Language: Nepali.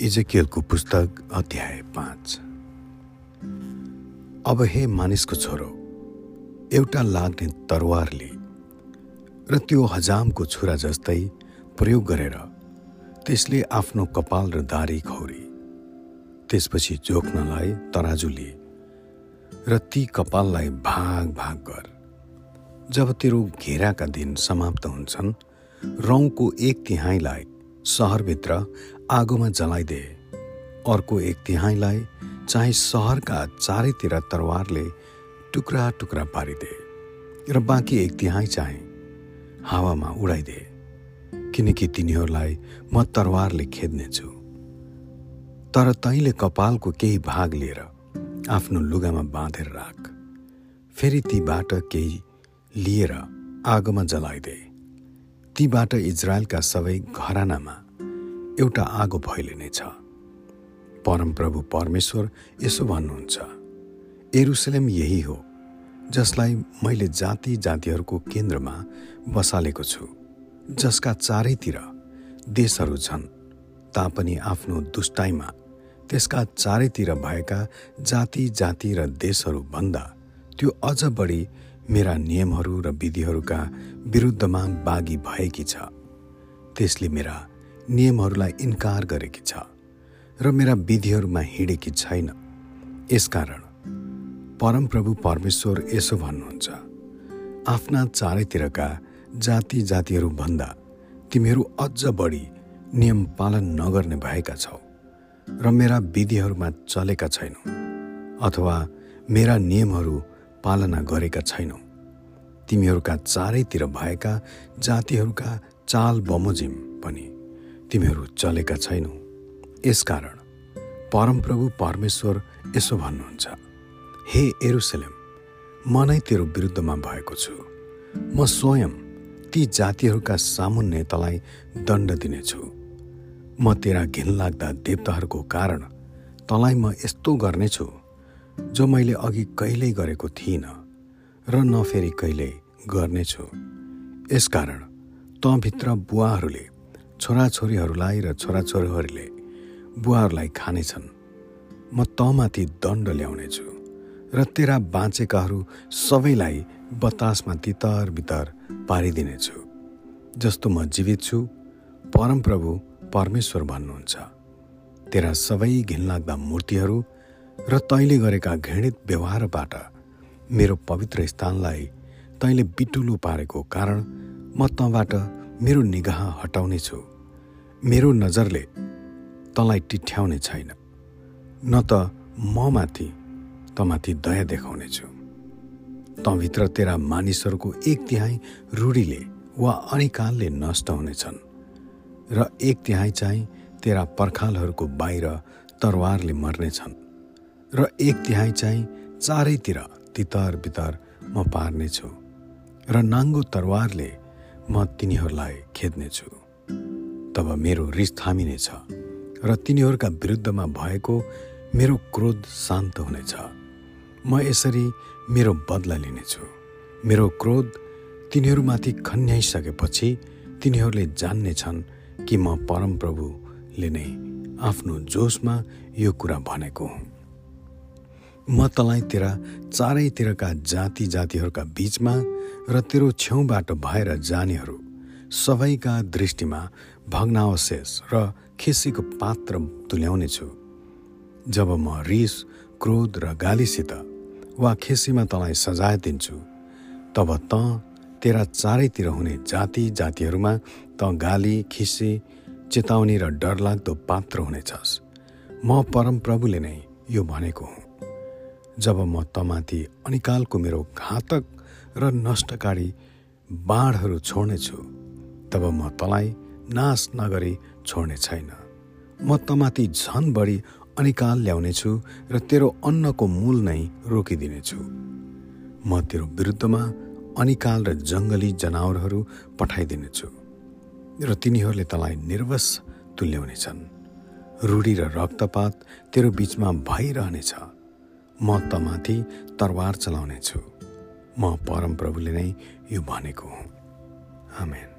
इजेकियलको पुस्तक अध्याय पाँच। अब हे मानिसको छोरो एउटा लाग्ने तरवारले र त्यो हजामको छुरा जस्तै प्रयोग गरेर त्यसले आफ्नो कपाल र दारी खौरी त्यसपछि जोख्नलाई तराजु लिए र ती कपाललाई भाग भाग गर। जब तेरो घेराका दिन समाप्त हुन्छन् रौँको एक तिहाईलाई सहरभित्र आगोमा जलाइदे। अर्को एक तिहाईलाई चाहिँ सहरका चारैतिर तरवारले टुक्रा टुक्रा पारिदे र बाँकी एक तिहाई चाहिँ हावामा उडाइदे किनकि तिनीहरूलाई म तरवारले खेद्नेछु। तर तैँले कपालको केही भाग लिएर आफ्नो लुगामा बाँधेर राख। फेरि तीबाट केही लिएर आगोमा जलाइदे। तीबाट इजरायलका सबै घरानामा एउटा आगो फैलिनेछ परमप्रभु परमेश्वर यसो भन्नुहुन्छ एरुसलेम यही हो जसलाई मैले जाति जातिहरूको केन्द्रमा बसालेको छु जसका चारैतिर देशहरू छन् तापनि आफ्नो दुष्टाइमा त्यसका चारैतिर भएका जाति जाति र देशहरूभन्दा त्यो अझ बढी मेरा नियमहरू र विधिहरूका विरुद्धमा बागी भएकी छ। त्यसले मेरा नियमहरूलाई इन्कार गरेकी छ र मेरा विधिहरूमा हिँडेकी छैन। यसकारण परमप्रभु परमेश्वर यसो भन्नुहुन्छ आफ्ना चारैतिरका जाति जातिहरूभन्दा तिमीहरू अझ बढी नियम पालन नगर्ने भएका छौ र मेरा विधिहरूमा चलेका छैनौ अथवा मेरा नियमहरू पालना गरेका छैनौ। तिमीहरूका चारैतिर भएका जातिहरूका चाल बमोजिम पनि तिमीहरू चलेका छैनौ। यसकारण परमप्रभु परमेश्वर यसो भन्नुहुन्छ हे एरुसलेम म नै तेरो विरुद्धमा भएको छु। म स्वयं ती जातिहरूका सामुन्ने तलाई दण्ड दिनेछु। म तेरा घिनलाग्दा देवताहरूको कारण तँलाई म यस्तो गर्नेछु जो मैले अघि कहिल्यै गरेको थिइनँ र न फेरि कहिल्यै गर्नेछु। यसकारण तँभित्र बुवाहरूले छोराछोरीहरूलाई र छोराछोरीहरूले बुवाहरूलाई खानेछन्। म तँमाथि दण्ड ल्याउनेछु र तेरा बाँचेकाहरू सबैलाई बतासमा तितर बितर पारिदिनेछु जस्तो म जीवित छु परमप्रभु परमेश्वर भन्नुहुन्छ। तेरा सबै घिनलाग्दा मूर्तिहरू र तैँले गरेका घृणित व्यवहारबाट मेरो पवित्र स्थानलाई तैँले बिटुलो पारेको कारण म तँबाट मेरो निगाह हटाउने छु। मेरो नजरले तँलाई टिठ्याउने छैन। न त म माथि तँमाथि दया देखाउने छु। तँभित्र तेरा मानिसहरूको एक तिहाई रूढीले वा अनिकालले नष्ट हुनेछन् र एक तिहाई चाहिँ तेरा पर्खालहरूको बाहिर तरवारले मर्नेछन् र एक तिहाई चाहिँ चारैतिर तितर बितर म पार्नेछु र नाङ्गो तरवारले म तिनीहरूलाई खेद्नेछु। तब मेरो रिस थामिनेछ र तिनीहरूका विरुद्धमा भएको मेरो क्रोध शान्त हुनेछ। म यसरी मेरो बदला लिनेछु। मेरो क्रोध तिनीहरूमाथि खन्याइसकेपछि तिनीहरूले जान्नेछन् कि म परमप्रभुले नै आफ्नो जोसमा यो कुरा भनेको हुँ। म तँलाई तेरा चारैतिरका जाति जातिहरूका बिचमा र तेरो छेउबाट भएर जानेहरू सबैका दृष्टिमा भग्नावशेष र खिसीको पात्र तुल्याउनेछु। जब म रिस क्रोध र गालीसित वा खिसीमा तँलाई सजाय दिन्छु तब तँ तेरा चारैतिर हुने जाति जातिहरूमा त गाली खिसी चेतावनी र डरलाग्दो पात्र हुनेछस्। म परमप्रभुले नै यो भनेको हुँ। जब म तमाथि अनिकालको मेरो घातक र नष्टकारी बाँडहरू छोड्नेछु तब म तँलाई नाश नगरी छोड्ने छैन। म तमाथि झन बढी अनिकाल ल्याउनेछु र तेरो अन्नको मूल नै रोकिदिनेछु। म तेरो विरुद्धमा अनिकाल र जङ्गली जनावरहरू पठाइदिनेछु र तिनीहरूले तँलाई निर्वश तुल्याउनेछन् रूढी र रक्तपात तेरो बिचमा भइरहनेछ। म तमाथि तरवार चलाउनेछु। म परमप्रभुले नै यो भनेको हुँ। आमेन।